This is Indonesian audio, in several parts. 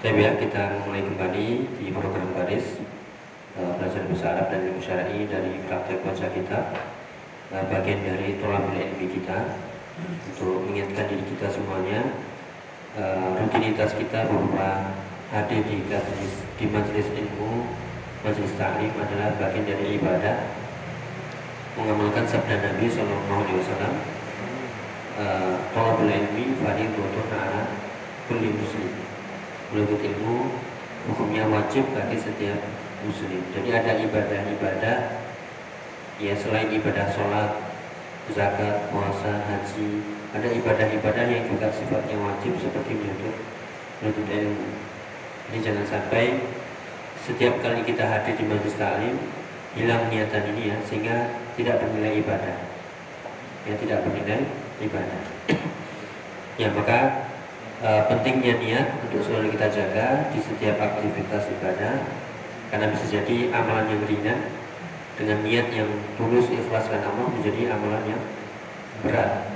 Tapi ya kita mulai kembali di program baris uh, belajar bahasa Arab dan ilmu syar'i dari praktek baca kita uh, bagian dari tolabul ilmi kita untuk mengingatkan diri kita semuanya uh, rutinitas kita berupa hadir di majelis di majelis ilmu majelis ta'lim adalah bagian dari ibadah mengamalkan sabda Nabi Shallallahu Alaihi Wasallam. Eh, Tolabul ilmi fardhu ala kulli muslim Menuntut ilmu hukumnya wajib bagi setiap muslim. Jadi ada ibadah-ibadah Ya selain ibadah sholat, zakat, puasa, haji Ada ibadah-ibadah yang juga sifatnya wajib seperti menuntut, menuntut ilmu. Jadi jangan sampai setiap kali kita hadir di majlis taklim hilang niatan ini ya sehingga tidak bernilai ibadah. Ya tidak bernilai ibadah. Ya maka e, pentingnya niat untuk selalu kita jaga di setiap aktivitas ibadah karena bisa jadi amalan yang ringan dengan niat yang tulus ikhlas dan amal menjadi amalan yang berat.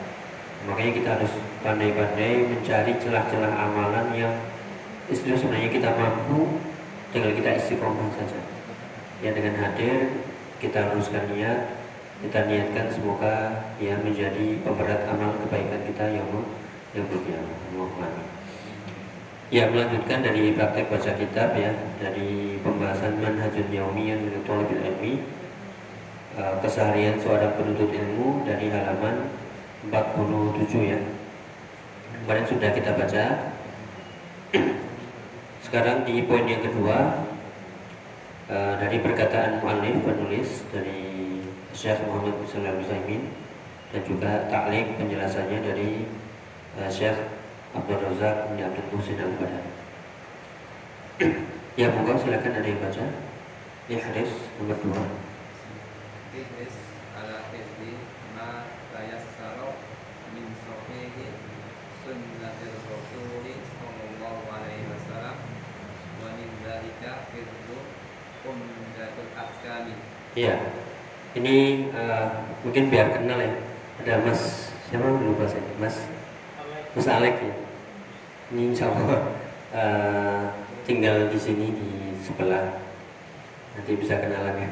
Makanya kita harus pandai-pandai mencari celah-celah amalan yang itu sebenarnya kita mampu tinggal kita istiqomah saja. Ya dengan hadir kita luruskan niat kita niatkan semoga ya menjadi pemberat amal kebaikan kita yang yang berkiamat Ya melanjutkan dari praktek baca kitab ya dari pembahasan manhajul yaumiyah dari thalabil ilmi uh, keseharian seorang penuntut ilmu dari halaman 47 ya. Kemarin sudah kita baca. Sekarang di poin yang kedua Eh, dari perkataan muallif penulis dari Syekh Muhammad bin dan juga taklim penjelasannya dari Syekh Abdul Razak bin Abdul Muhsin Al Badan. ya moga silakan ada yang baca. Ya hadis nomor dua. Ihris ala hifdi ma tayassara min sahihi sunnatir rasuli sallallahu alaihi wasallam wa min dzalika hifdu Iya. Ini uh, mungkin biar kenal ya. Ada Mas siapa lupa saya. Mas Mas Alek ya. Ini insya Allah uh, tinggal di sini di sebelah. Nanti bisa kenalan ya.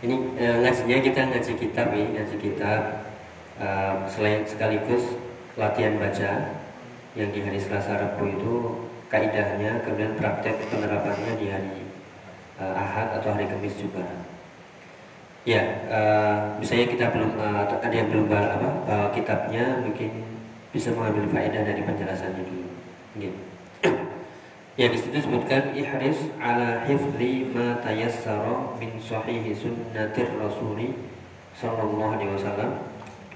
Ini uh, ngajinya kita ngaji kitab ya, ngaji kitab uh, selain sekaligus latihan baca yang di hari Selasa Rabu itu kaidahnya kemudian praktek penerapannya di hari uh, Ahad atau hari Kamis juga. Ya, uh, misalnya kita belum uh, ada yang belum apa uh, kitabnya mungkin bisa mengambil faedah dari penjelasannya dulu. Gitu. Ya di situ disebutkan ihris ala hifli ma tayassara min sahihi sunnatir rasuli sallallahu alaihi wasallam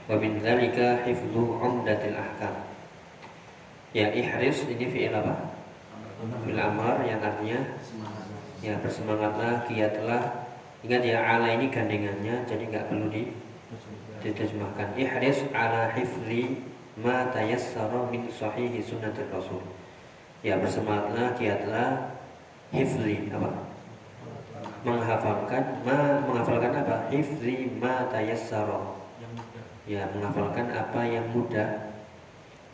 wa min dzalika hifdhu umdatil ahkam. Ya ihris ini fi'il apa? Fi'il amar yang artinya ya bersemangatlah giatlah ingat ya ala ini gandengannya jadi nggak perlu di diterjemahkan ihris ala hifli ma tayassara min sahihi sunnatir rasul. Ya bersemangatlah giatlah hifli apa? Menghafalkan ma menghafalkan apa? Hifli ma tayassara. Ya menghafalkan apa yang mudah.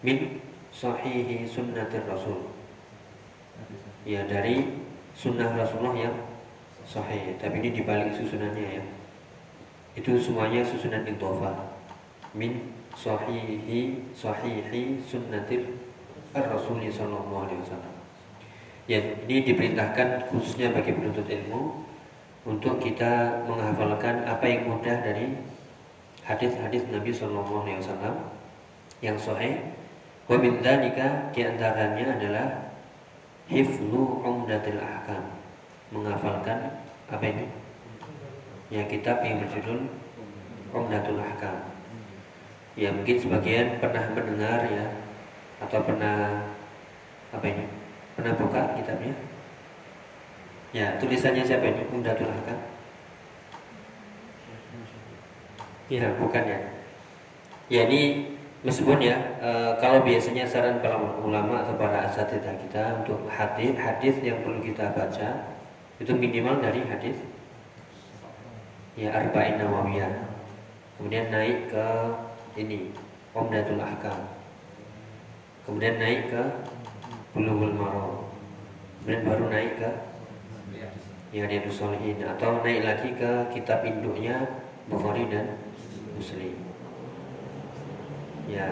Min sahihi sunnatir rasul. Ya dari sunnah Rasulullah yang sahih. Tapi ini dibalik susunannya ya. Itu semuanya susunan intofa min sahihi sahihi sunnatir ar-rasul sallallahu alaihi wasallam. Ya ini diperintahkan khususnya bagi penuntut ilmu untuk kita menghafalkan apa yang mudah dari hadis-hadis Nabi sallallahu alaihi wasallam yang sahih. Wa min di antaranya adalah hiflu umdatil ahkam menghafalkan apa ini? Ya kitab yang berjudul umdatul ahkam ya mungkin sebagian pernah mendengar ya atau pernah apa ini Pernah buka kitabnya? Ya, tulisannya siapa ini? Umdatul Ahkam. Ya, bukan ya. Ya ini meskipun ya e, kalau biasanya saran para ulama atau para asatidah kita untuk hadis hadis yang perlu kita baca itu minimal dari hadis ya arba'in nawawiyah. Kemudian naik ke ini Umdatul Ahkam. Kemudian naik ke Bulughul Maram. Kemudian baru naik ke ya Riyadus Shalihin atau naik lagi ke kitab induknya Bukhari dan Muslim. Ya,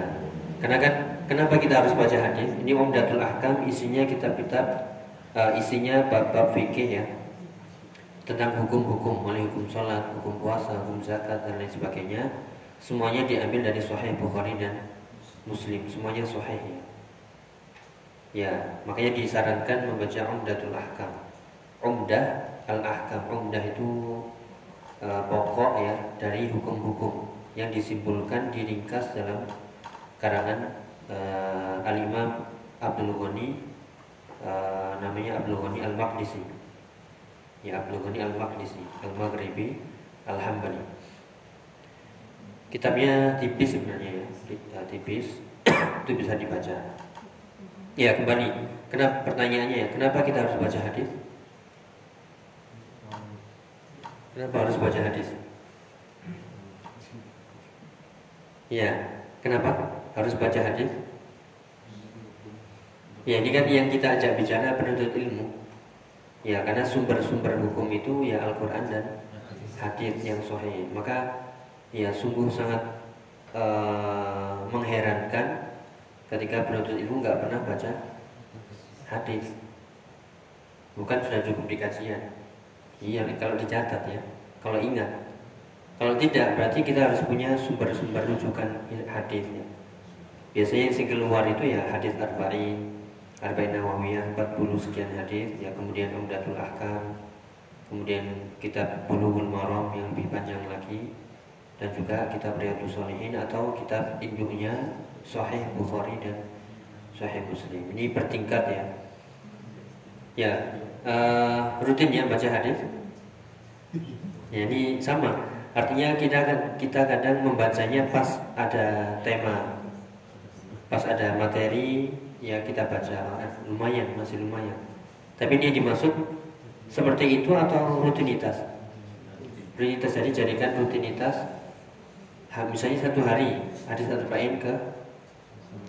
karena kan kenapa kita harus baca hadis? Ini Umdatul Ahkam isinya kitab-kitab uh, isinya bab-bab fikih ya tentang hukum-hukum mulai hukum sholat, hukum puasa, hukum zakat dan lain sebagainya. Semuanya diambil dari Sahih Bukhari dan Muslim. Semuanya Sahih ya. Ya, makanya disarankan membaca Umdatul Ahkam. Umdah al-ahkam umdah itu e, pokok ya dari hukum-hukum yang disimpulkan diringkas dalam karangan e, al-imam Abdul Ghani e, namanya Abdul Ghani al-Maqdisi ya Abdul Ghani al-Maqdisi al-Maghribi al-Hambali kitabnya tipis sebenarnya ya tipis itu bisa dibaca ya kembali kenapa pertanyaannya ya kenapa kita harus baca hadis Kenapa harus baca hadis? Ya, kenapa harus baca hadis? Ya, ini kan yang kita ajak bicara penuntut ilmu. Ya, karena sumber-sumber hukum itu ya Al-Quran dan hadis yang sahih. Maka ya sungguh sangat uh, mengherankan ketika penuntut ilmu nggak pernah baca hadis. Bukan sudah cukup di kajian. Iya, kalau dicatat ya. Kalau ingat. Kalau tidak, berarti kita harus punya sumber-sumber rujukan hadisnya. Biasanya yang keluar itu ya hadis arba'in, arba'in nawawiyah 40 sekian hadis, ya kemudian Umdatul Ahkam, kemudian kitab Bulughul Maram yang lebih panjang lagi dan juga kitab Riyadhus Shalihin atau kitab induknya Sahih Bukhari dan Sahih Muslim. Ini bertingkat ya. Ya, uh, rutin ya baca hadis. Ya, ini sama. Artinya kita kita kadang membacanya pas ada tema, pas ada materi, ya kita baca eh, lumayan, masih lumayan. Tapi dia dimaksud seperti itu atau rutinitas? Rutinitas jadi jadikan rutinitas. Misalnya satu hari hadis arba'in ke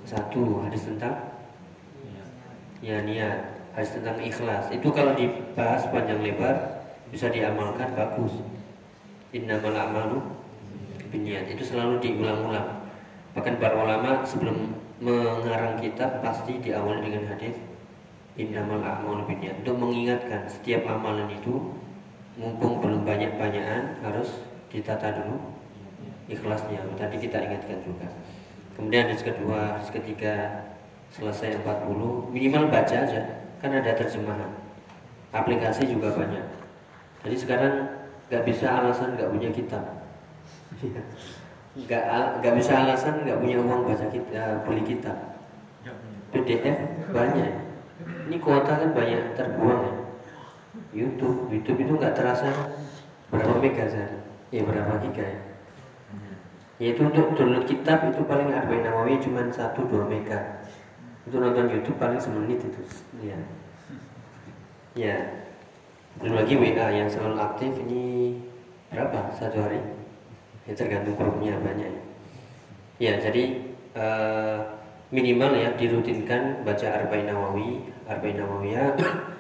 satu hadis tentang ya niat hadis tentang ikhlas. Itu kalau dibahas panjang lebar bisa diamalkan bagus. Innamal a'malu biniat itu selalu diulang-ulang. Bahkan para ulama sebelum mengarang kitab pasti diawali dengan hadis innamal a'malu biniat untuk mengingatkan setiap amalan itu mumpung belum banyak-banyakan harus ditata dulu ikhlasnya. Tadi kita ingatkan juga. Kemudian hadis kedua hadis ketiga selesai 40 minimal baca aja. Kan ada terjemahan. Aplikasi juga banyak. Jadi sekarang nggak bisa alasan nggak punya kitab. Nggak nggak bisa alasan nggak punya uang baca kita beli kitab. PDF banyak. Ini kuota kan banyak terbuang ya. YouTube YouTube itu nggak terasa berapa mega sehari? Ya berapa giga ya yaitu untuk download kitab itu paling Arba'in Nawawi cuma 1-2 mega. Untuk nonton YouTube paling semenit itu ya ya belum lagi WA yang selalu aktif ini berapa satu hari? Ya tergantung grupnya banyak. Ya jadi uh, minimal ya dirutinkan baca Arba'in Nawawi Arba'in Nawawiyah.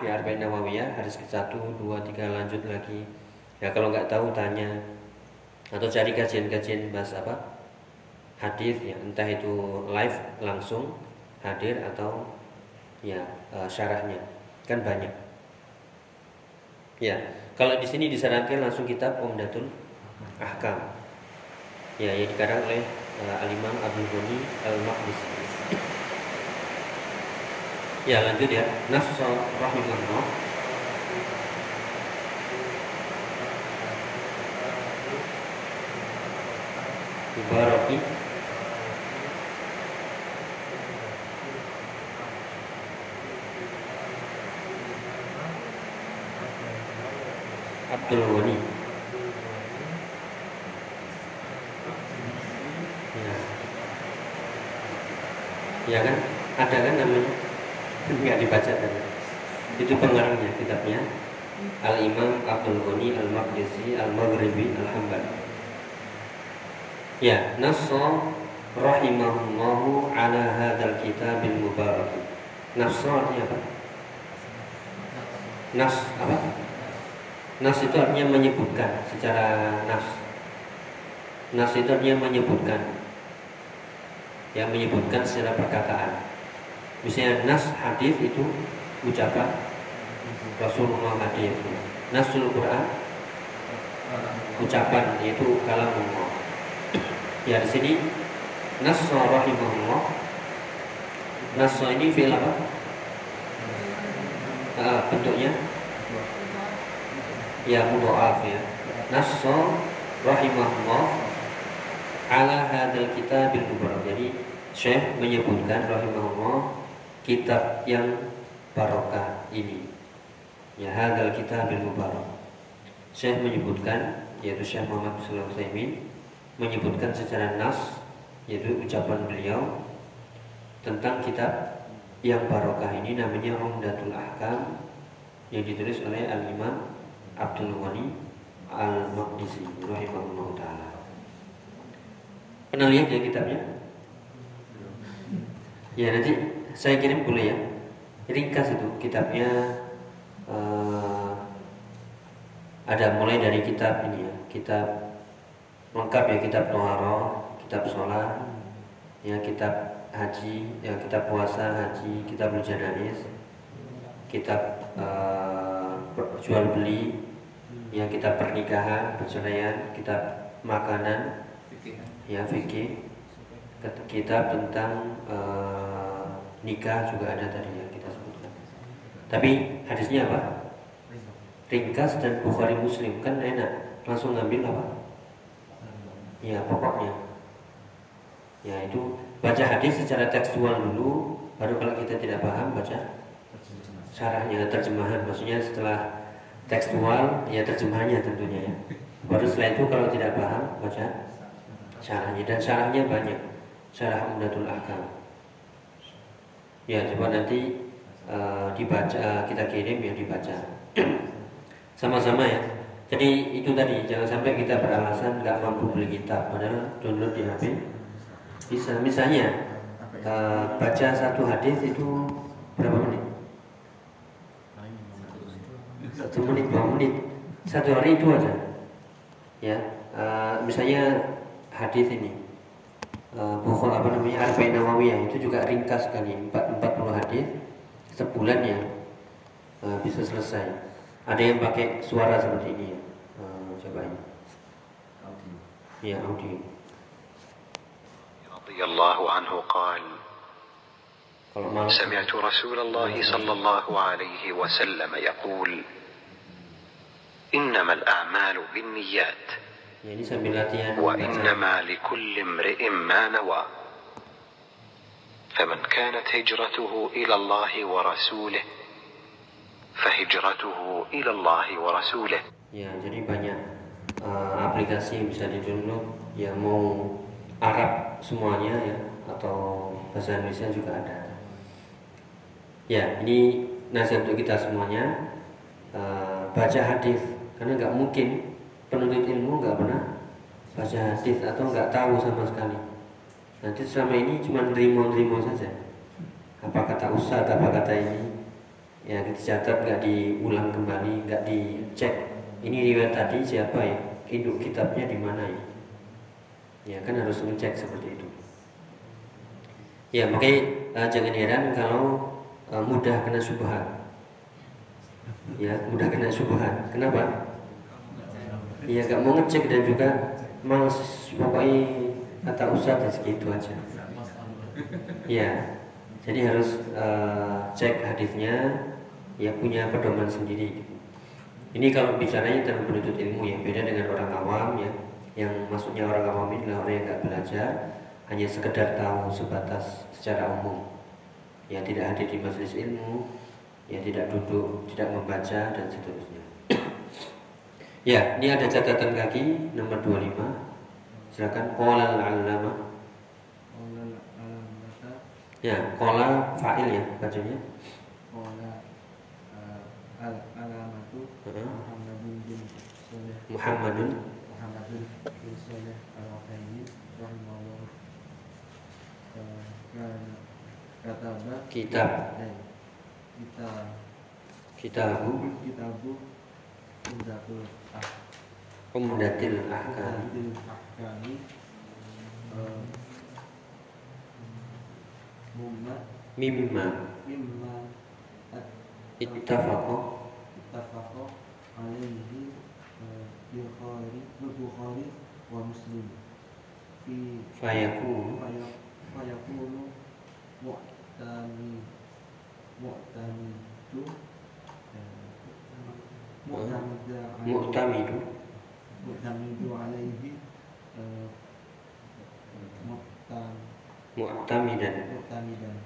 Ya Arba'in Nawawiyah harus ke satu dua tiga lanjut lagi. Ya kalau nggak tahu tanya atau cari kajian-kajian bahas apa? Hadis ya. Entah itu live langsung hadir atau ya uh, syarahnya kan banyak. Ya. Kalau di sini disarankan langsung kitab Umdatul Ahkam. Ya yang dikarang oleh uh, Al-Imam Abdul Ghani Al-Maqdisi ya lanjut ya. Nasr rahimahullah Mubaraki Abdul Ghani. Ya. ya kan? Ada kan namanya? Nggak dibaca kan? Itu pengarangnya kitabnya. Al Imam Abdul Ghani Al Maqdisi Al Maghribi Al Hambali ya nasso rahimahullahu ala hadzal kitabil mubarak. Nasso artinya apa? Nas apa? Nas itu artinya menyebutkan secara nas. Nas itu artinya menyebutkan. Yang menyebutkan secara perkataan. Misalnya nas hadis itu ucapan Rasulullah hadis nasul Quran ucapan yaitu kalam Allah ya di sini. Nas rahimahullah. Nas ini fi'il apa? Ah, bentuknya. Ya mudhaf ya. Nasso rahimahullah. Ala hadal kitabil mubarak jadi Syekh menyebutkan rahimahullah kitab yang barokah ini. Ya hadal kitabil mubarak Syekh menyebutkan yaitu Syekh Muhammad bin menyebutkan secara nas yaitu ucapan beliau tentang kitab yang barokah ini namanya Umdatul Ahkam yang ditulis oleh Al-Imam Abdul Ghani Al-Maqdisi rahimahullah taala. Pernah lihat ya kitabnya? Ya nanti saya kirim boleh ya. Ringkas itu kitabnya uh, ada mulai dari kitab ini ya, kitab lengkap ya kitab Toharo, kitab sholat, ya kitab haji, ya kita puasa haji, kita berjanais, kita uh, jual beli, ya kita pernikahan, perceraian, kita makanan, ya fikih, kita tentang uh, nikah juga ada tadi ya kita sebutkan. Tapi hadisnya apa? Ringkas dan Bukhari Muslim kan enak, langsung ngambil apa? Ya pokoknya. Ya itu baca hadis secara tekstual dulu baru kalau kita tidak paham baca syarahnya terjemahan. Maksudnya setelah tekstual ya terjemahannya tentunya ya. Baru setelah itu kalau tidak paham baca syarahnya. Dan syarahnya banyak. Syarah Umdatul Ahkam. Ya coba nanti uh, dibaca kita kirim ya dibaca. Sama-sama ya jadi itu tadi jangan sampai kita beralasan nggak mampu beli kitab padahal download di HP bisa misalnya uh, baca satu hadis itu berapa menit? Satu menit, dua menit. Satu hari itu aja. Ya, uh, misalnya hadis ini. Uh, apa namanya Arba'in Nawawiyah itu juga ringkas sekali 4, 40 hadis sebulan ya uh, bisa selesai. Ada yang pakai suara seperti ini. Uh, Ya audio. رضي الله عنه قال سمعت رسول الله صلى الله عليه وسلم يقول إنما الأعمال بالنيات وإنما لكل امرئ ما نوى. فمن كانت هجرته إلى الله ورسوله فهجرته إلى الله ورسوله. Ya, jadi banyak. Aplikasi yang bisa di-download yang mau Arab semuanya ya atau bahasa Indonesia juga ada. Ya, ini nasihat untuk kita semuanya uh, baca hadis karena nggak mungkin penuntut ilmu nggak pernah baca hadis atau nggak tahu sama sekali. Nanti selama ini cuma nerimo-nerimo saja. Apa kata ustaz, apa kata ini, ya dicatat nggak diulang kembali, nggak dicek. Ini riwayat tadi siapa ya? Induk kitabnya di mana ya? ya kan harus ngecek seperti itu. Ya makanya uh, jangan heran kalau uh, mudah kena subhan ya mudah kena subhan kenapa? Ya gak mau ngecek dan juga males. Pokoknya kata ustaz ya segitu aja. Ya jadi harus uh, cek hadisnya ya punya pedoman sendiri ini kalau bicaranya tentang penuntut ilmu ya beda dengan orang awam ya yang maksudnya orang awam ini adalah orang yang nggak belajar hanya sekedar tahu sebatas secara umum ya tidak hadir di majelis ilmu ya tidak duduk tidak membaca dan seterusnya Ya, ini ada catatan kaki nomor 25. Silakan. Qala al-alamata Ya, qala fa'il ya bacanya. Qala uh, al-alamatu Heeh. Muhammadun bin Saleh Muhammadun. Kita kita kita Al-Utsaimin kita kitabu kitabu Umdatul Ah Ahkam. Mimma. Mimma. Mimma. Ittafaqo Bukhari, Bukhari wa Muslim. Fi fayakunu fayakunu mu'tami mu'tami itu mu'tamidu itu alaihi mu'tam mu'tamidan mu'tamidan.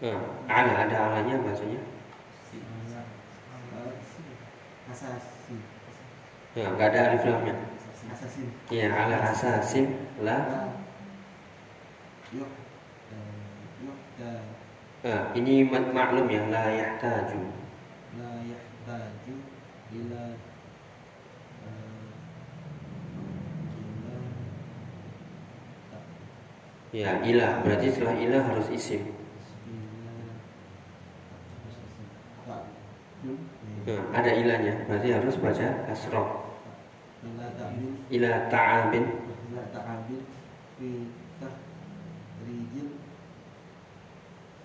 Eh, ala ada alanya bacanya asasi ya nggak ada alif lamnya asasin. Ya ala asasin la yuk. Eh, ini mak- maklum ya la yahtaju. La yahtaju ila eh, ya ilah. Berarti setelah ilah harus isim ila tak ada ilahnya berarti harus baca kasroh ila ta'bil ila ta'abin ila ta'abil fi tahrijil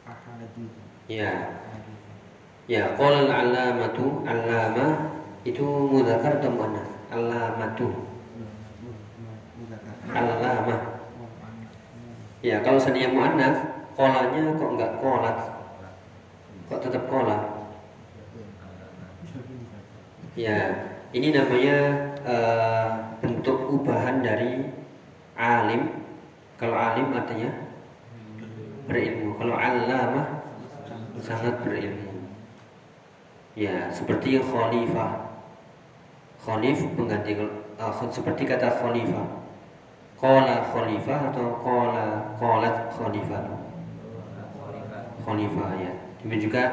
ahadith. Ya ya qala al-alamatu allama itu mudzakkar atau muannas? Alamatu alama ya kalau seandainya muannas kolanya kok enggak kolat kok tetap kola ya ini namanya eh, bentuk ubahan dari alim. Kalau alim artinya berilmu. Kalau alamah sangat berilmu. Ya seperti khalifah. Khalif pengganti uh, seperti kata khalifah. Kola khalifah atau kola kolat khalifah. Khalifah ya. Demikian juga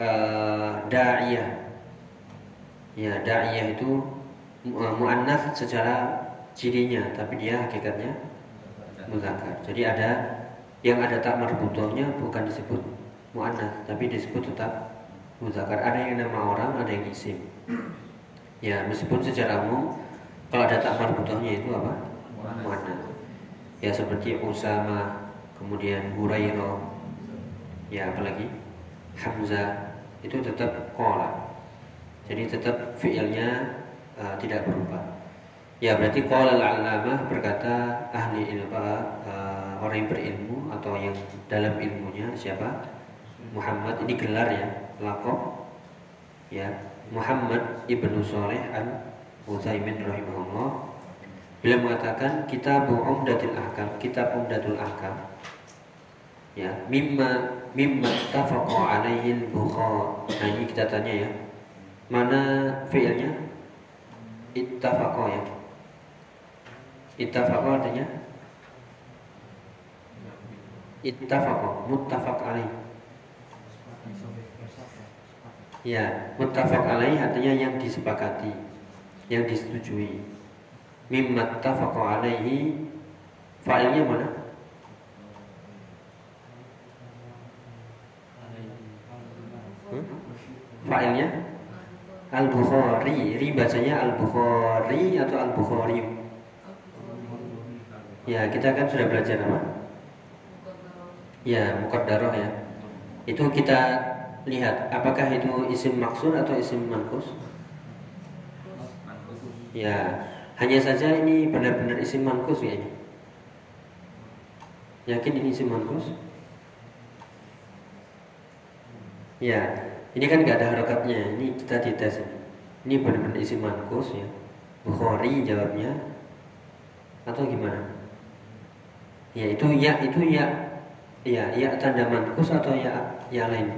uh, da'iyah ya da'iyah itu uh, muannas secara cirinya tapi dia hakikatnya muzakkar. Jadi ada yang ada tak marbutohnya bukan disebut muannas tapi disebut tetap muzakkar. Ada yang nama orang ada yang isim. Ya meskipun secara umum kalau ada tak marbutohnya itu apa? Muannas. Ya seperti Usama kemudian Hurairah ya apalagi Hamzah itu tetap kola jadi tetap fiilnya uh, tidak berubah ya berarti qala al-allamah berkata ahli ilmu uh, orang yang berilmu atau yang dalam ilmunya siapa? Muhammad ini gelar ya lakob ya Muhammad ibnu Saleh al Utsaimin rahimahullah. Beliau mengatakan kitab Umdatul Ahkam kitab Umdatul Ahkam. Ya mimma mimma tafaqa alaihi al-Bukhari. Nah ini kita tanya ya mana fiilnya? Ittafaqa ya. Ittafaqa artinya? Ittafaqa muttafaq alaih. Ya muttafaq alaih artinya yang disepakati yang disetujui. Mimma tafaqa alaihi fa'ilnya mana? Hmm? fa'ilnya Al-Bukhari, ri bacanya Al-Bukhari atau Al-Bukhari? Ya, kita kan sudah belajar apa? Ya, mukaddarah ya. Itu kita lihat apakah itu isim maksud atau isim mankus? Ya, hanya saja ini benar-benar isim mankus ya. Yakin ini isim mankus? Ya, ini kan nggak ada harokatnya. Ini kita dites. Ini benar-benar isim mankus ya. Bukhari jawabnya atau gimana? Ya itu ya itu ya ya ya tanda mankus atau ya ya lain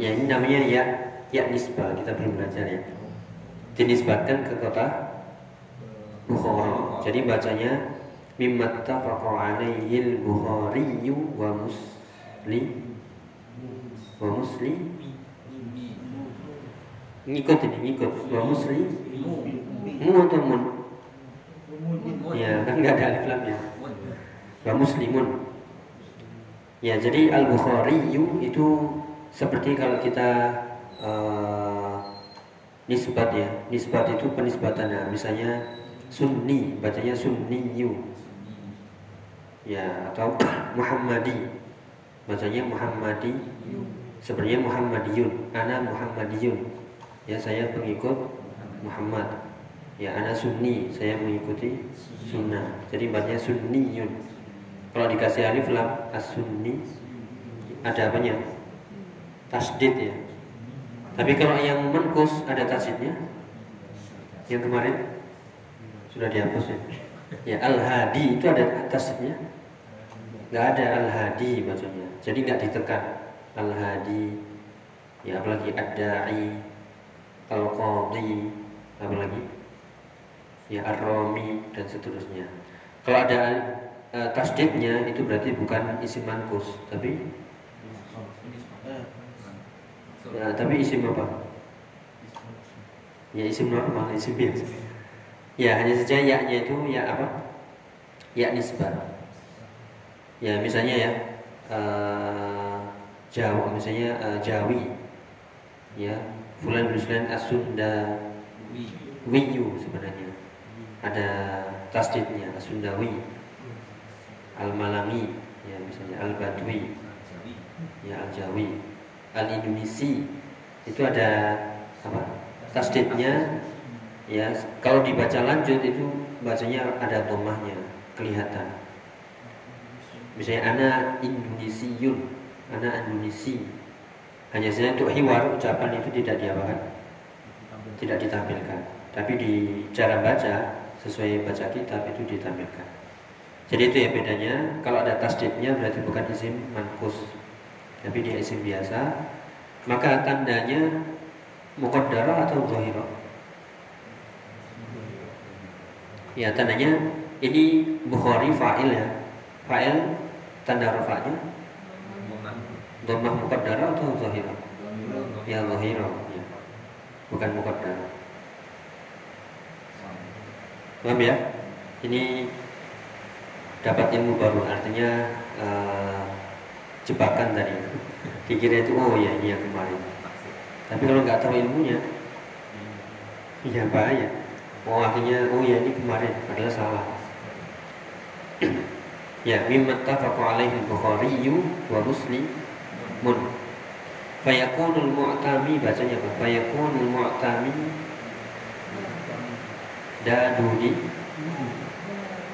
ya ini namanya ya ya nisbah kita belum belajar ya dinisbatkan ke kota Bukhara jadi bacanya mimmat tafaqa alaihi al-Bukhari wa Muslim wa Muslim? Ngikut ini ngikut. wa Muslim? Mu atau mun? Ya kan nggak ada alif lamnya. Wa Muslimun. Ya jadi al Bukhari itu seperti kalau kita uh, nisbat ya. Nisbat itu penisbatannya misalnya sunni bacanya sunniyu. Ya atau Muhammadi. Bacanya Muhammadi sebenarnya Muhammadiyun ana Muhammadiyun. Ya saya pengikut Muhammad. Ya ana sunni saya mengikuti sunnah. Jadi bacanya sunniyun. Kalau dikasih alif lam as-sunni ada apanya? Tasdid ya. Tapi kalau yang menkus ada tasdidnya? Yang kemarin? Sudah dihapus ya? Ya al-hadi itu ada tasdidnya? Nggak ada al-hadi bacanya jadi nggak ditekan al-hadi ya apalagi ad-da'i al-qadhi apalagi ya ar-rami dan seterusnya. Kalau ada uh, itu berarti bukan isim mankus tapi? Ya, tapi isim apa? Ya isim normal isim biasa. Ya hanya saja ya-nya itu ya apa? Ya nisbah. Ya misalnya ya uh, Jawa misalnya uh, Jawi ya Fulan bin Fulan Asunda Wiyu sebenarnya. Ada tasdidnya Asundawi Al-Malami ya misalnya Al-Badwi ya Al-Jawi. Al-Indonesi itu ada apa tasdidnya ya kalau dibaca lanjut itu bacanya ada domahnya kelihatan. Misalnya anak Indonesiun anak Indonesi hanya saja untuk hiwar ucapan itu tidak diapakan. Tidak ditampilkan. Tapi di cara baca sesuai baca kitab itu ditampilkan. Jadi itu ya bedanya kalau ada tasdidnya berarti bukan isim mankus tapi dia isim biasa maka tandanya muqaddarah atau zahirah. Ya tandanya ini Bukhari fa'il ya. Fa'il tanda rafa'nya dhammah muqaddarah atau zahirah ya zahirah ya. bukan muqaddarah paham ya? Ini dapat ilmu baru artinya uh, jebakan tadi. Dikira itu oh ya ini yang kemarin tapi kalau nggak tahu ilmunya ya bahaya. Oh akhirnya oh ya ini kemarin adalah salah. Ya mimma tafaqa alaihi al-bukhari wa muslim mun. Fayakunul mu'tami bacanya apa? Fayakunul mu'tami. Dadudi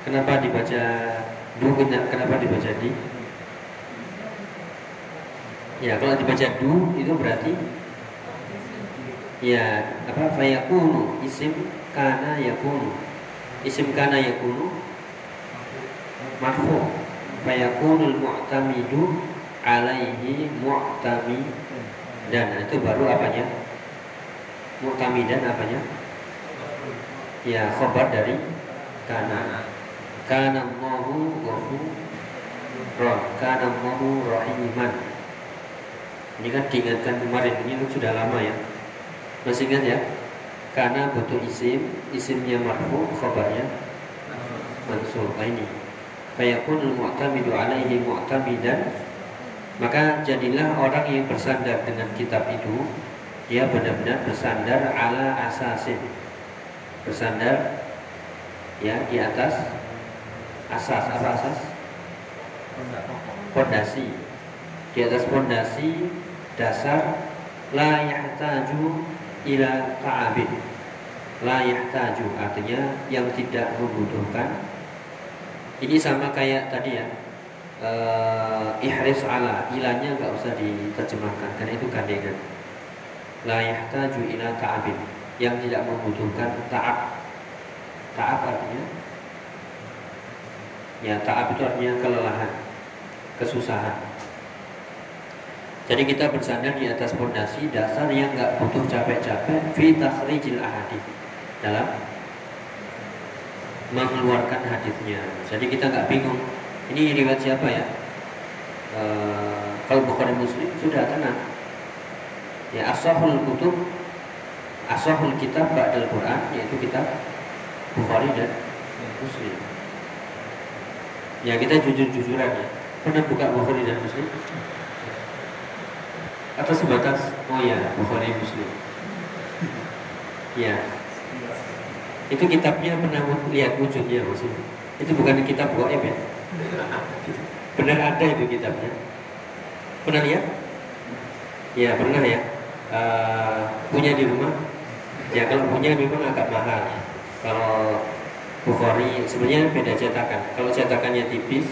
kenapa dibaca du kenapa dibaca di? Ya kalau dibaca du itu berarti ya apa? Fayakunu. Isim kana yakunu. Isim kana yakunu. Marfu. Fayakunul mu'tamidu alaihi mu'tami. Dan itu baru apanya? Mu'tamidan apanya? Ya khobar dari kana. Kana Allahu ghafurun kana Allahu rahiman. Ini kan diingatkan kemarin ini kan sudah lama ya. Masih ingat ya? Karena butuh isim isimnya marfu khobarnya mansur nah ini. Fayakunul mu'tamidu alaihi mu'tamidan maka jadilah orang yang bersandar dengan kitab itu dia benar-benar bersandar ala asasin. Bersandar ya di atas asas apa asas? Pondasi di atas pondasi dasar la yahtaju ila ta'abin. La yahtaju artinya yang tidak membutuhkan. Ini sama kayak tadi ya uh, ihris ala ilahnya nggak usah diterjemahkan karena itu gandengan la ila ta'abin yang tidak membutuhkan ta'ab ta'ab artinya ya ta'ab itu artinya kelelahan kesusahan. Jadi kita bersandar di atas fondasi dasar yang nggak butuh capek-capek fi takhrijil ahadith dalam mengeluarkan hadisnya. Jadi kita nggak bingung. Ini riwayat siapa ya? E, kalau Bukhari Muslim sudah tenang. Ya asahul kutub asahul kitab ba'dal Quran yaitu kitab Bukhari dan Muslim. Ya kita jujur-jujuran ya. Pernah buka Bukhari dan Muslim? Atau sebatas oh ya Bukhari Muslim. Ya, itu kitabnya pernah lihat wujudnya maksudnya. Itu bukan kitab goib ya. Benar ada itu kitabnya. Pernah lihat? Ya pernah ya. Uh, punya di rumah? Ya kalau punya memang agak mahal. Kalau Bukhari sebenarnya beda cetakan. Kalau cetakannya tipis,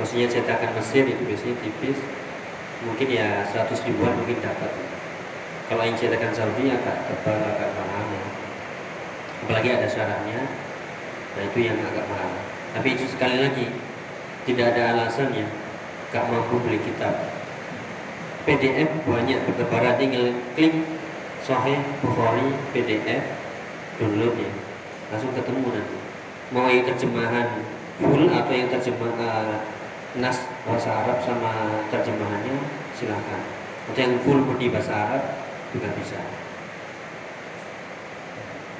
maksudnya cetakan Mesir itu biasanya tipis, mungkin ya 100 ribuan mungkin dapat. Kalau yang cetakan Saudi agak tebal, agak mahal. Ya. Apalagi ada syaratnya, nah itu yang agak mahal. Tapi itu sekali lagi tidak ada alasan ya, gak mampu beli kitab. PDF banyak bertebaran. Tinggal klik Sahih Bukhari PDF download ya. Langsung ketemu nanti. Mau yang terjemahan full atau yang terjemah uh, nas bahasa Arab sama terjemahannya silahkan atau yang full di bahasa Arab juga bisa.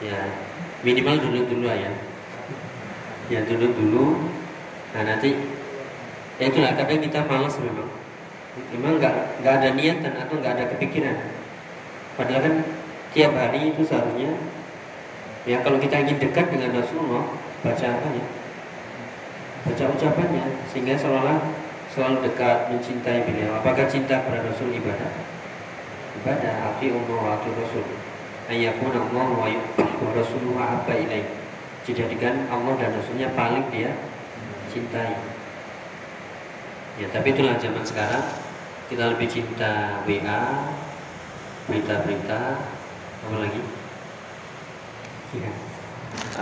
Ya minimal dulu dulu ya. Ya dulu dulu. Nah nanti ya itulah kadang kita malas memang memang nggak nggak ada niatan atau nggak ada kepikiran Padahal kan tiap hari itu seharusnya ya kalau kita ingin dekat dengan Rasulullah baca apa ya? Baca ucapannya sehingga seolah selalu dekat mencintai beliau. Apakah cinta pada Rasul ibadah? Ibadah afi umur waktu Rasul. Ayakun Allah wa Rasulullah apa ilaih. Dijadikan Allah dan Rasulnya paling dia cintai. Ya, tapi itulah zaman sekarang. Kita lebih cinta WA, berita-berita apa lagi? Ya.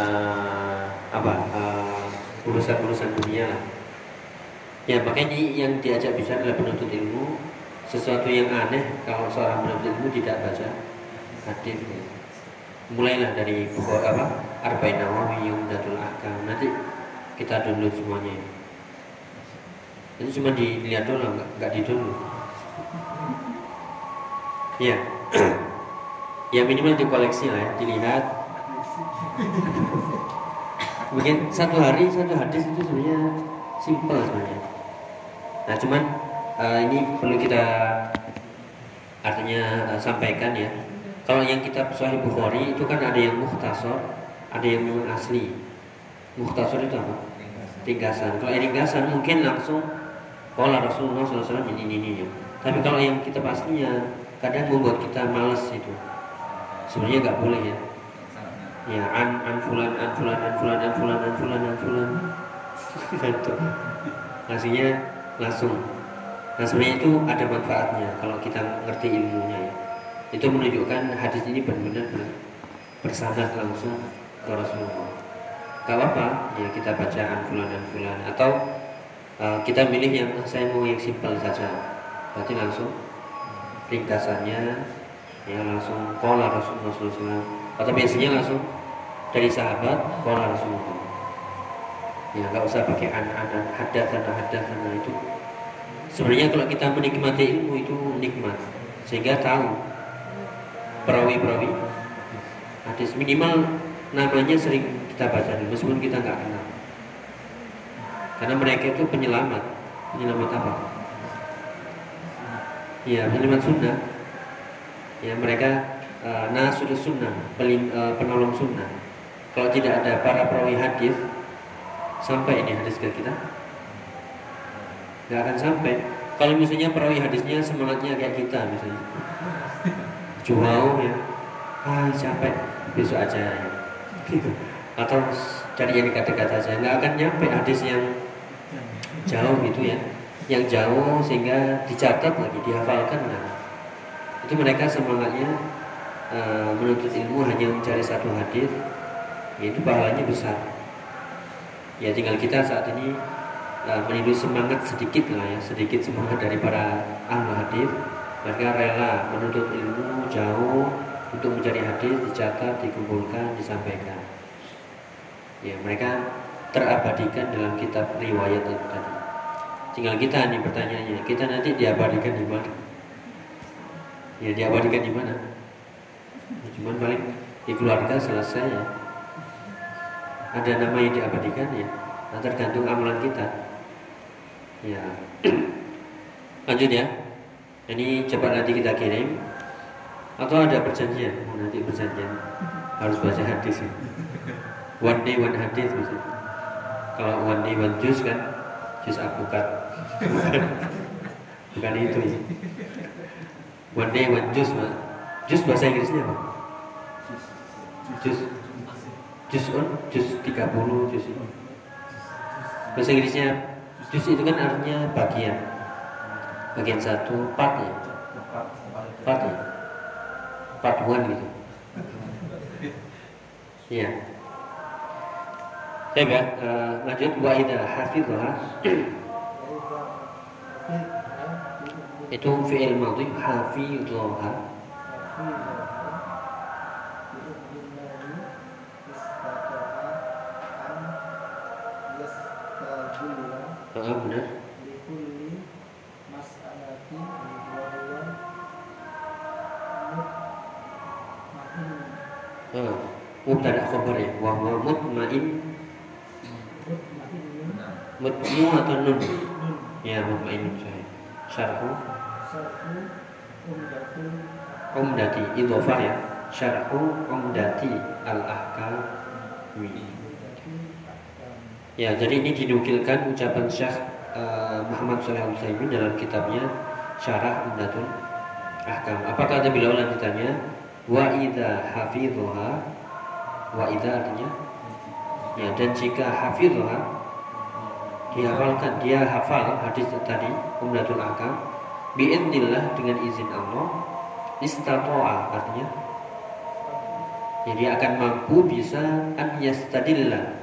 uh, apa? Uh, urusan-urusan dunia lah. Ya makanya yang diajak bisa adalah penuntut ilmu. Sesuatu yang aneh kalau seorang penuntut ilmu tidak baca hadis ya. mulailah dari buku apa? Arba'in Nawawi Yumdatul Ahkam. Nanti kita download semuanya itu cuma dilihat doang nggak, nggak di download ya ya minimal dikoleksi lah ya dilihat. Mungkin satu hari satu hadis itu sebenarnya simpel sebenarnya. Nah cuman uh, ini perlu kita artinya uh, sampaikan ya. Kalau yang kitab Sahih Bukhari itu kan ada yang muhtasor ada yang memang asli. Muhtasor itu apa? Ringkasan. Kalau ringkasan mungkin langsung kalau Rasulullah SAW ini ini ini. Tapi kalau yang kita aslinya kadang membuat kita malas itu. Sebenarnya nggak boleh ya. Ya an an fulan an fulan an fulan an fulan an fulan an fulan. Itu hasilnya langsung. Nah sebenarnya itu ada manfaatnya kalau kita ngerti ilmunya ya. Itu menunjukkan hadis ini benar-benar bersanad langsung ke Rasulullah. Gak apa ya kita baca an fulan an fulan. Atau uh, kita milih yang saya mau yang simpel saja. Berarti langsung ringkasannya ya langsung kola Rasulullah SAW atau biasanya langsung dari sahabat kola Rasulullah. Ya nggak usah pakai an-an ada karena ada karena itu. Sebenarnya kalau kita menikmati ilmu itu nikmat sehingga tahu perawi-perawi. Hadis minimal namanya sering kita baca meskipun kita nggak kenal karena mereka itu penyelamat. Penyelamat apa? Ya penyelamat sunnah. Ya mereka uh, nasur sunnah uh, penolong sunnah. Kalau tidak ada para perawi hadis sampai ini hadis ke kita? Nggak akan sampai. Kalau misalnya perawi hadisnya semangatnya kayak kita misalnya. Jual ya. Ah capek. Besok aja ya. gitu. Atau cari yang dekat-dekat aja. Nggak akan nyampe hadis yang jauh gitu ya. Yang jauh sehingga dicatat lagi dihafalkan nah itu mereka semangatnya uh, menuntut ilmu hanya mencari satu hadis itu pahalanya besar. Ya tinggal kita saat ini uh, menimbulkan semangat sedikit lah ya sedikit semangat dari para ahli hadis. Mereka rela menuntut ilmu jauh untuk mencari hadis dicatat dikumpulkan disampaikan. Ya mereka terabadikan dalam kitab riwayat itu tadi. Tinggal kita nih pertanyaannya kita nanti diabadikan di mana? Ya diabadikan di mana? Ya, cuman paling di keluarga selesai ya. Ada nama yang diabadikan ya. Nah, tergantung amalan kita. Ya. Lanjut ya. Ini cepat nanti kita kirim. Atau ada perjanjian? Nanti perjanjian. Harus baca hadis ya. one day one hadis bisa kalau one day one juice kan jus apukat. Bukan itu. Ya one day one juice mah juice bahasa Inggrisnya apa? Jus jus on jus 30 jus bahasa Inggrisnya jus itu kan artinya bagian. Bagian satu part ya? Part ya? Part one gitu. Ya Baik lanjut wa idza hafizha itu fi'il madhi hafizha benar. Mubtada khabar ya, wa mutmain mutmu atau nun? Ya, mutmain saya. Syarhu umdati idhofah ya. Syarhu umdati al-ahkami. Ya, jadi ini dinukilkan ucapan Syekh uh, Muhammad Shalih Al dalam kitabnya Syarah Umdatul Ahkam. Apa kata beliau lanjutannya? Wa idza hafidhuha wa idza artinya ya dan jika hafidhuha dihafalkan dia hafal hadis tadi Umdatul Ahkam biidnillah dengan izin Allah. Istatoa artinya. Ya dia akan mampu bisa an yastadillah.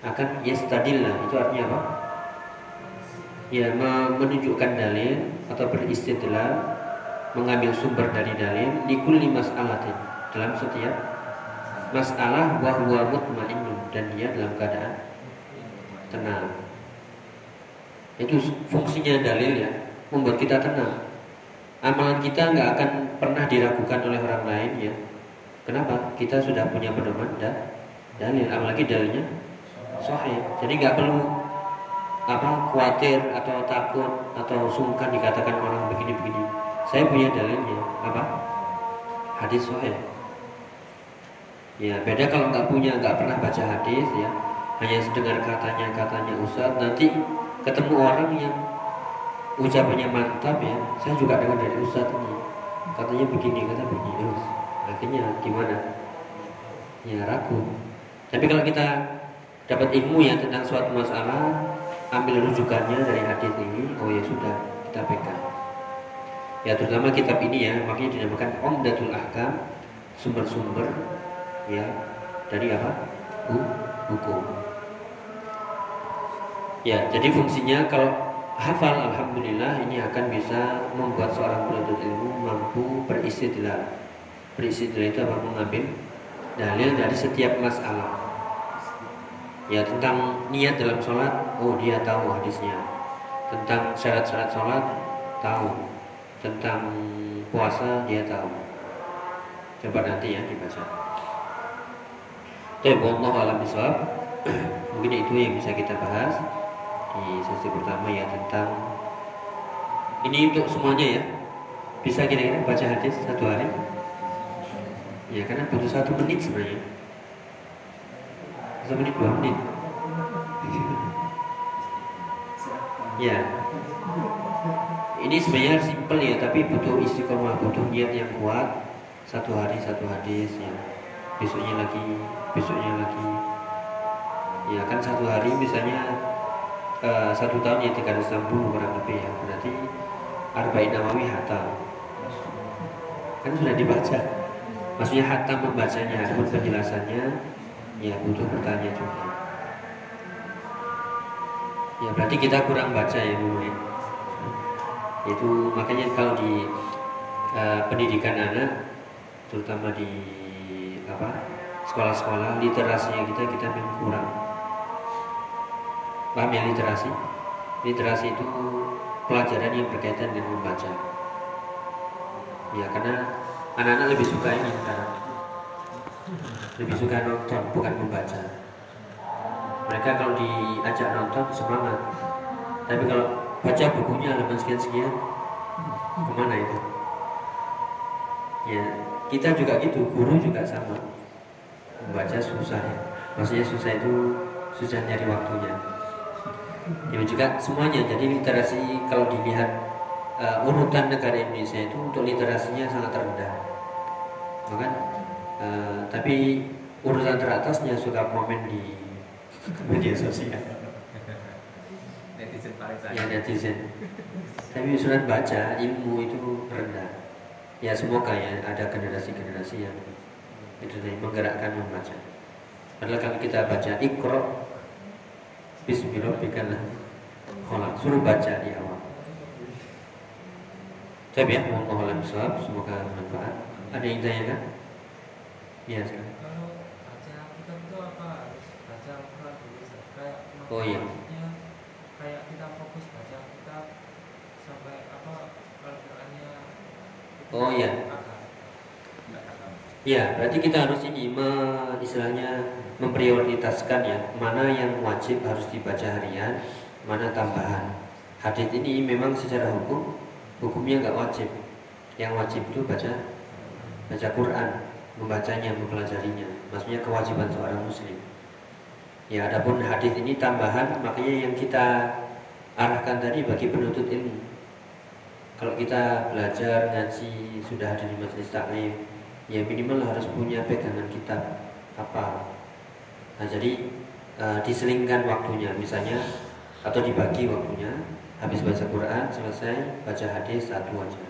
Akan yastadillah itu artinya apa? Ya menunjukkan dalil atau beristidlal mengambil sumber dari dalil likulli mas'alatin. Dalam setiap masalah wa huwa mutmainnun dan dia dalam keadaan tenang. Itu fungsinya dalil ya, membuat kita tenang. Amalan kita nggak akan pernah diragukan oleh orang lain ya. Kenapa? Kita sudah punya pedoman dan dalil, apalagi dalilnya sahih. Jadi nggak perlu apa khawatir atau takut atau sungkan dikatakan orang begini-begini. Saya punya dalilnya apa? Hadis sahih. Ya beda kalau nggak punya nggak pernah baca hadis ya hanya sedengar katanya katanya Ustaz nanti ketemu orang yang ucapannya mantap ya. Saya juga dengar dari Ustaz ini. Katanya begini kata begini. Terus akhirnya gimana? Ya ragu. Tapi kalau kita dapat ilmu ya tentang suatu masalah ambil rujukannya dari hadis ini oh ya sudah kita pegang. Ya terutama kitab ini ya makanya dinamakan Omdatul Ahkam sumber-sumber ya dari apa? Hukum ya jadi fungsinya kalau hafal alhamdulillah ini akan bisa membuat seorang penuntut ilmu mampu beristidlal beristidlal itu apa? Mengambil dalil dari setiap masalah. Ya tentang niat dalam sholat oh dia tahu hadisnya. Tentang syarat-syarat sholat tahu. Tentang puasa dia tahu. Coba nanti ya dibaca. Oke, Allah alam. Mungkin itu yang bisa kita bahas di sesi pertama ya tentang ini untuk semuanya ya. Bisa kira-kira baca hadis satu hari? Ya karena butuh satu menit sebenarnya. Satu menit dua menit. ya. Ini sebenarnya simpel ya, tapi butuh istiqomah, butuh niat yang kuat. Satu hari satu hadis ya. Besoknya lagi besoknya lagi ya kan satu hari misalnya uh, satu tahun ya 360 kurang lebih ya. Berarti Arba'in Nawawi hatam kan sudah dibaca. Maksudnya hatam membacanya namun penjelasannya ya butuh bertanya juga. Ya berarti kita kurang baca ya dulu ya. Itu makanya kalau di eh, pendidikan anak, terutama di apa sekolah-sekolah literasinya kita kita memang kurang. Paham ya literasi? Literasi itu pelajaran yang berkaitan dengan membaca. Ya karena anak-anak lebih suka ini sekarang. Lebih suka nonton bukan membaca. Mereka kalau diajak nonton semangat. Tapi kalau baca bukunya halaman sekian-sekian, ke mana itu? Ya, kita juga gitu, guru juga sama. Membaca susah ya. Maksudnya susah itu susah nyari waktunya. Ya juga semuanya. Jadi literasi kalau dilihat uh, urutan negara Indonesia itu untuk literasinya sangat rendah. Bahkan uh, tapi urutan teratasnya suka komen di media sosial. netizen paling Ya netizen. Tapi surat baca ilmu itu rendah. Ya semoga ya ada generasi-generasi yang itu menggerakkan membaca. Padahal kalau kita baca ikro Bismillahirrahmanirrahim Kholak Suruh baca di awal Tapi ya a'lam bishawab. Semoga bermanfaat Ada yang tanyakan? Iya sekarang Oh, iya. maksudnya kayak kita fokus baca kitab sampai apa Al-Qurannya itu Oh, iya. akar. Nggak katakan. Ya, berarti kita harus ini me- istilahnya memprioritaskan ya mana yang wajib harus dibaca harian, mana tambahan. Hadis ini memang secara hukum hukumnya nggak wajib. Yang wajib itu baca baca Quran, membacanya, mempelajarinya. Maksudnya kewajiban seorang muslim. Ya, adapun hadis ini tambahan, makanya yang kita arahkan tadi bagi penuntut ilmu. Kalau kita belajar ngaji sudah ada di majelis taklim, ya minimal harus punya pegangan kitab apa. Nah jadi eh, diselingkan waktunya, misalnya atau dibagi waktunya, habis baca Quran selesai baca hadis satu aja.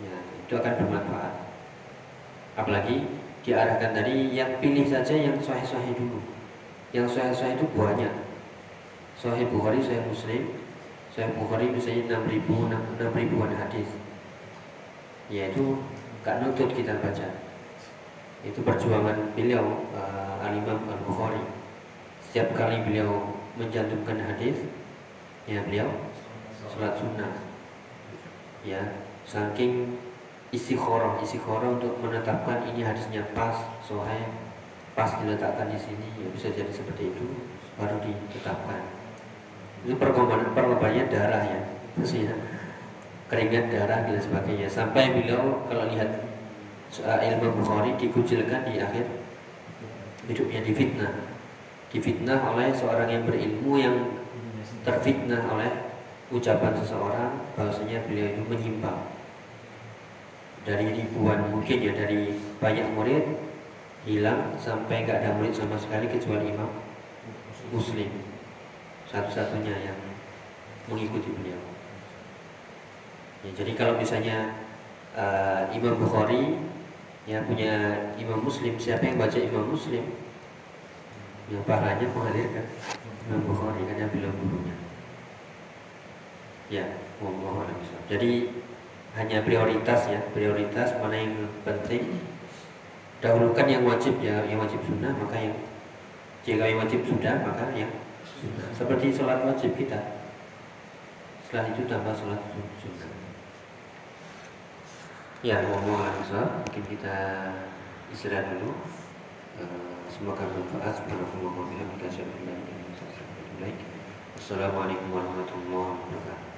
Ya itu akan bermanfaat. Apalagi diarahkan tadi yang pilih saja yang sahih-sahih dulu. Yang sahih-sahih itu banyak. Sahih Bukhari, Sahih Muslim, Sahih Bukhari misalnya 6000 6 ribuan hadis. Yaitu gak nutut kita baca. Itu perjuangan beliau uh, Al-Imam Al-Bukhari. Setiap kali beliau mencantumkan hadis, ya beliau sholat sunnah. Ya, saking istikharah, istikharah untuk menetapkan ini hadisnya pas, sahih, pas diletakkan di sini, ya bisa jadi seperti itu baru ditetapkan. Itu perkembangan perkembangannya darah ya keringat darah dan sebagainya. Sampai beliau kalau lihat uh, ilmu Bukhari dikucilkan di akhir hidupnya difitnah, difitnah oleh seorang yang berilmu yang terfitnah oleh ucapan seseorang bahwasanya beliau itu menyimpang. Dari ribuan mungkin ya dari banyak murid hilang sampai nggak ada murid sama sekali kecuali Imam Muslim. Satu-satunya yang mengikuti beliau. Ya, jadi kalau misalnya uh, Imam Bukhari ya punya Imam Muslim, siapa yang baca Imam Muslim? Yang pahalanya mengalirkan Imam Bukhari karena beliau gurunya. Ya, bishawab. Jadi hanya prioritas ya, prioritas mana yang penting. Dahulukan yang wajib ya, yang wajib sunnah maka yang jika yang wajib sudah maka yang sunnah. Seperti sholat wajib kita. Setelah itu tambah sholat sunnah. Ya, a'lam bishawab. Mungkin kita istirahat dulu. Eh, Semoga bermanfaat. Subhanallah wa bihamdihi asyhadu an la ilaha illa. Wassalamualaikum warahmatullahi wabarakatuh.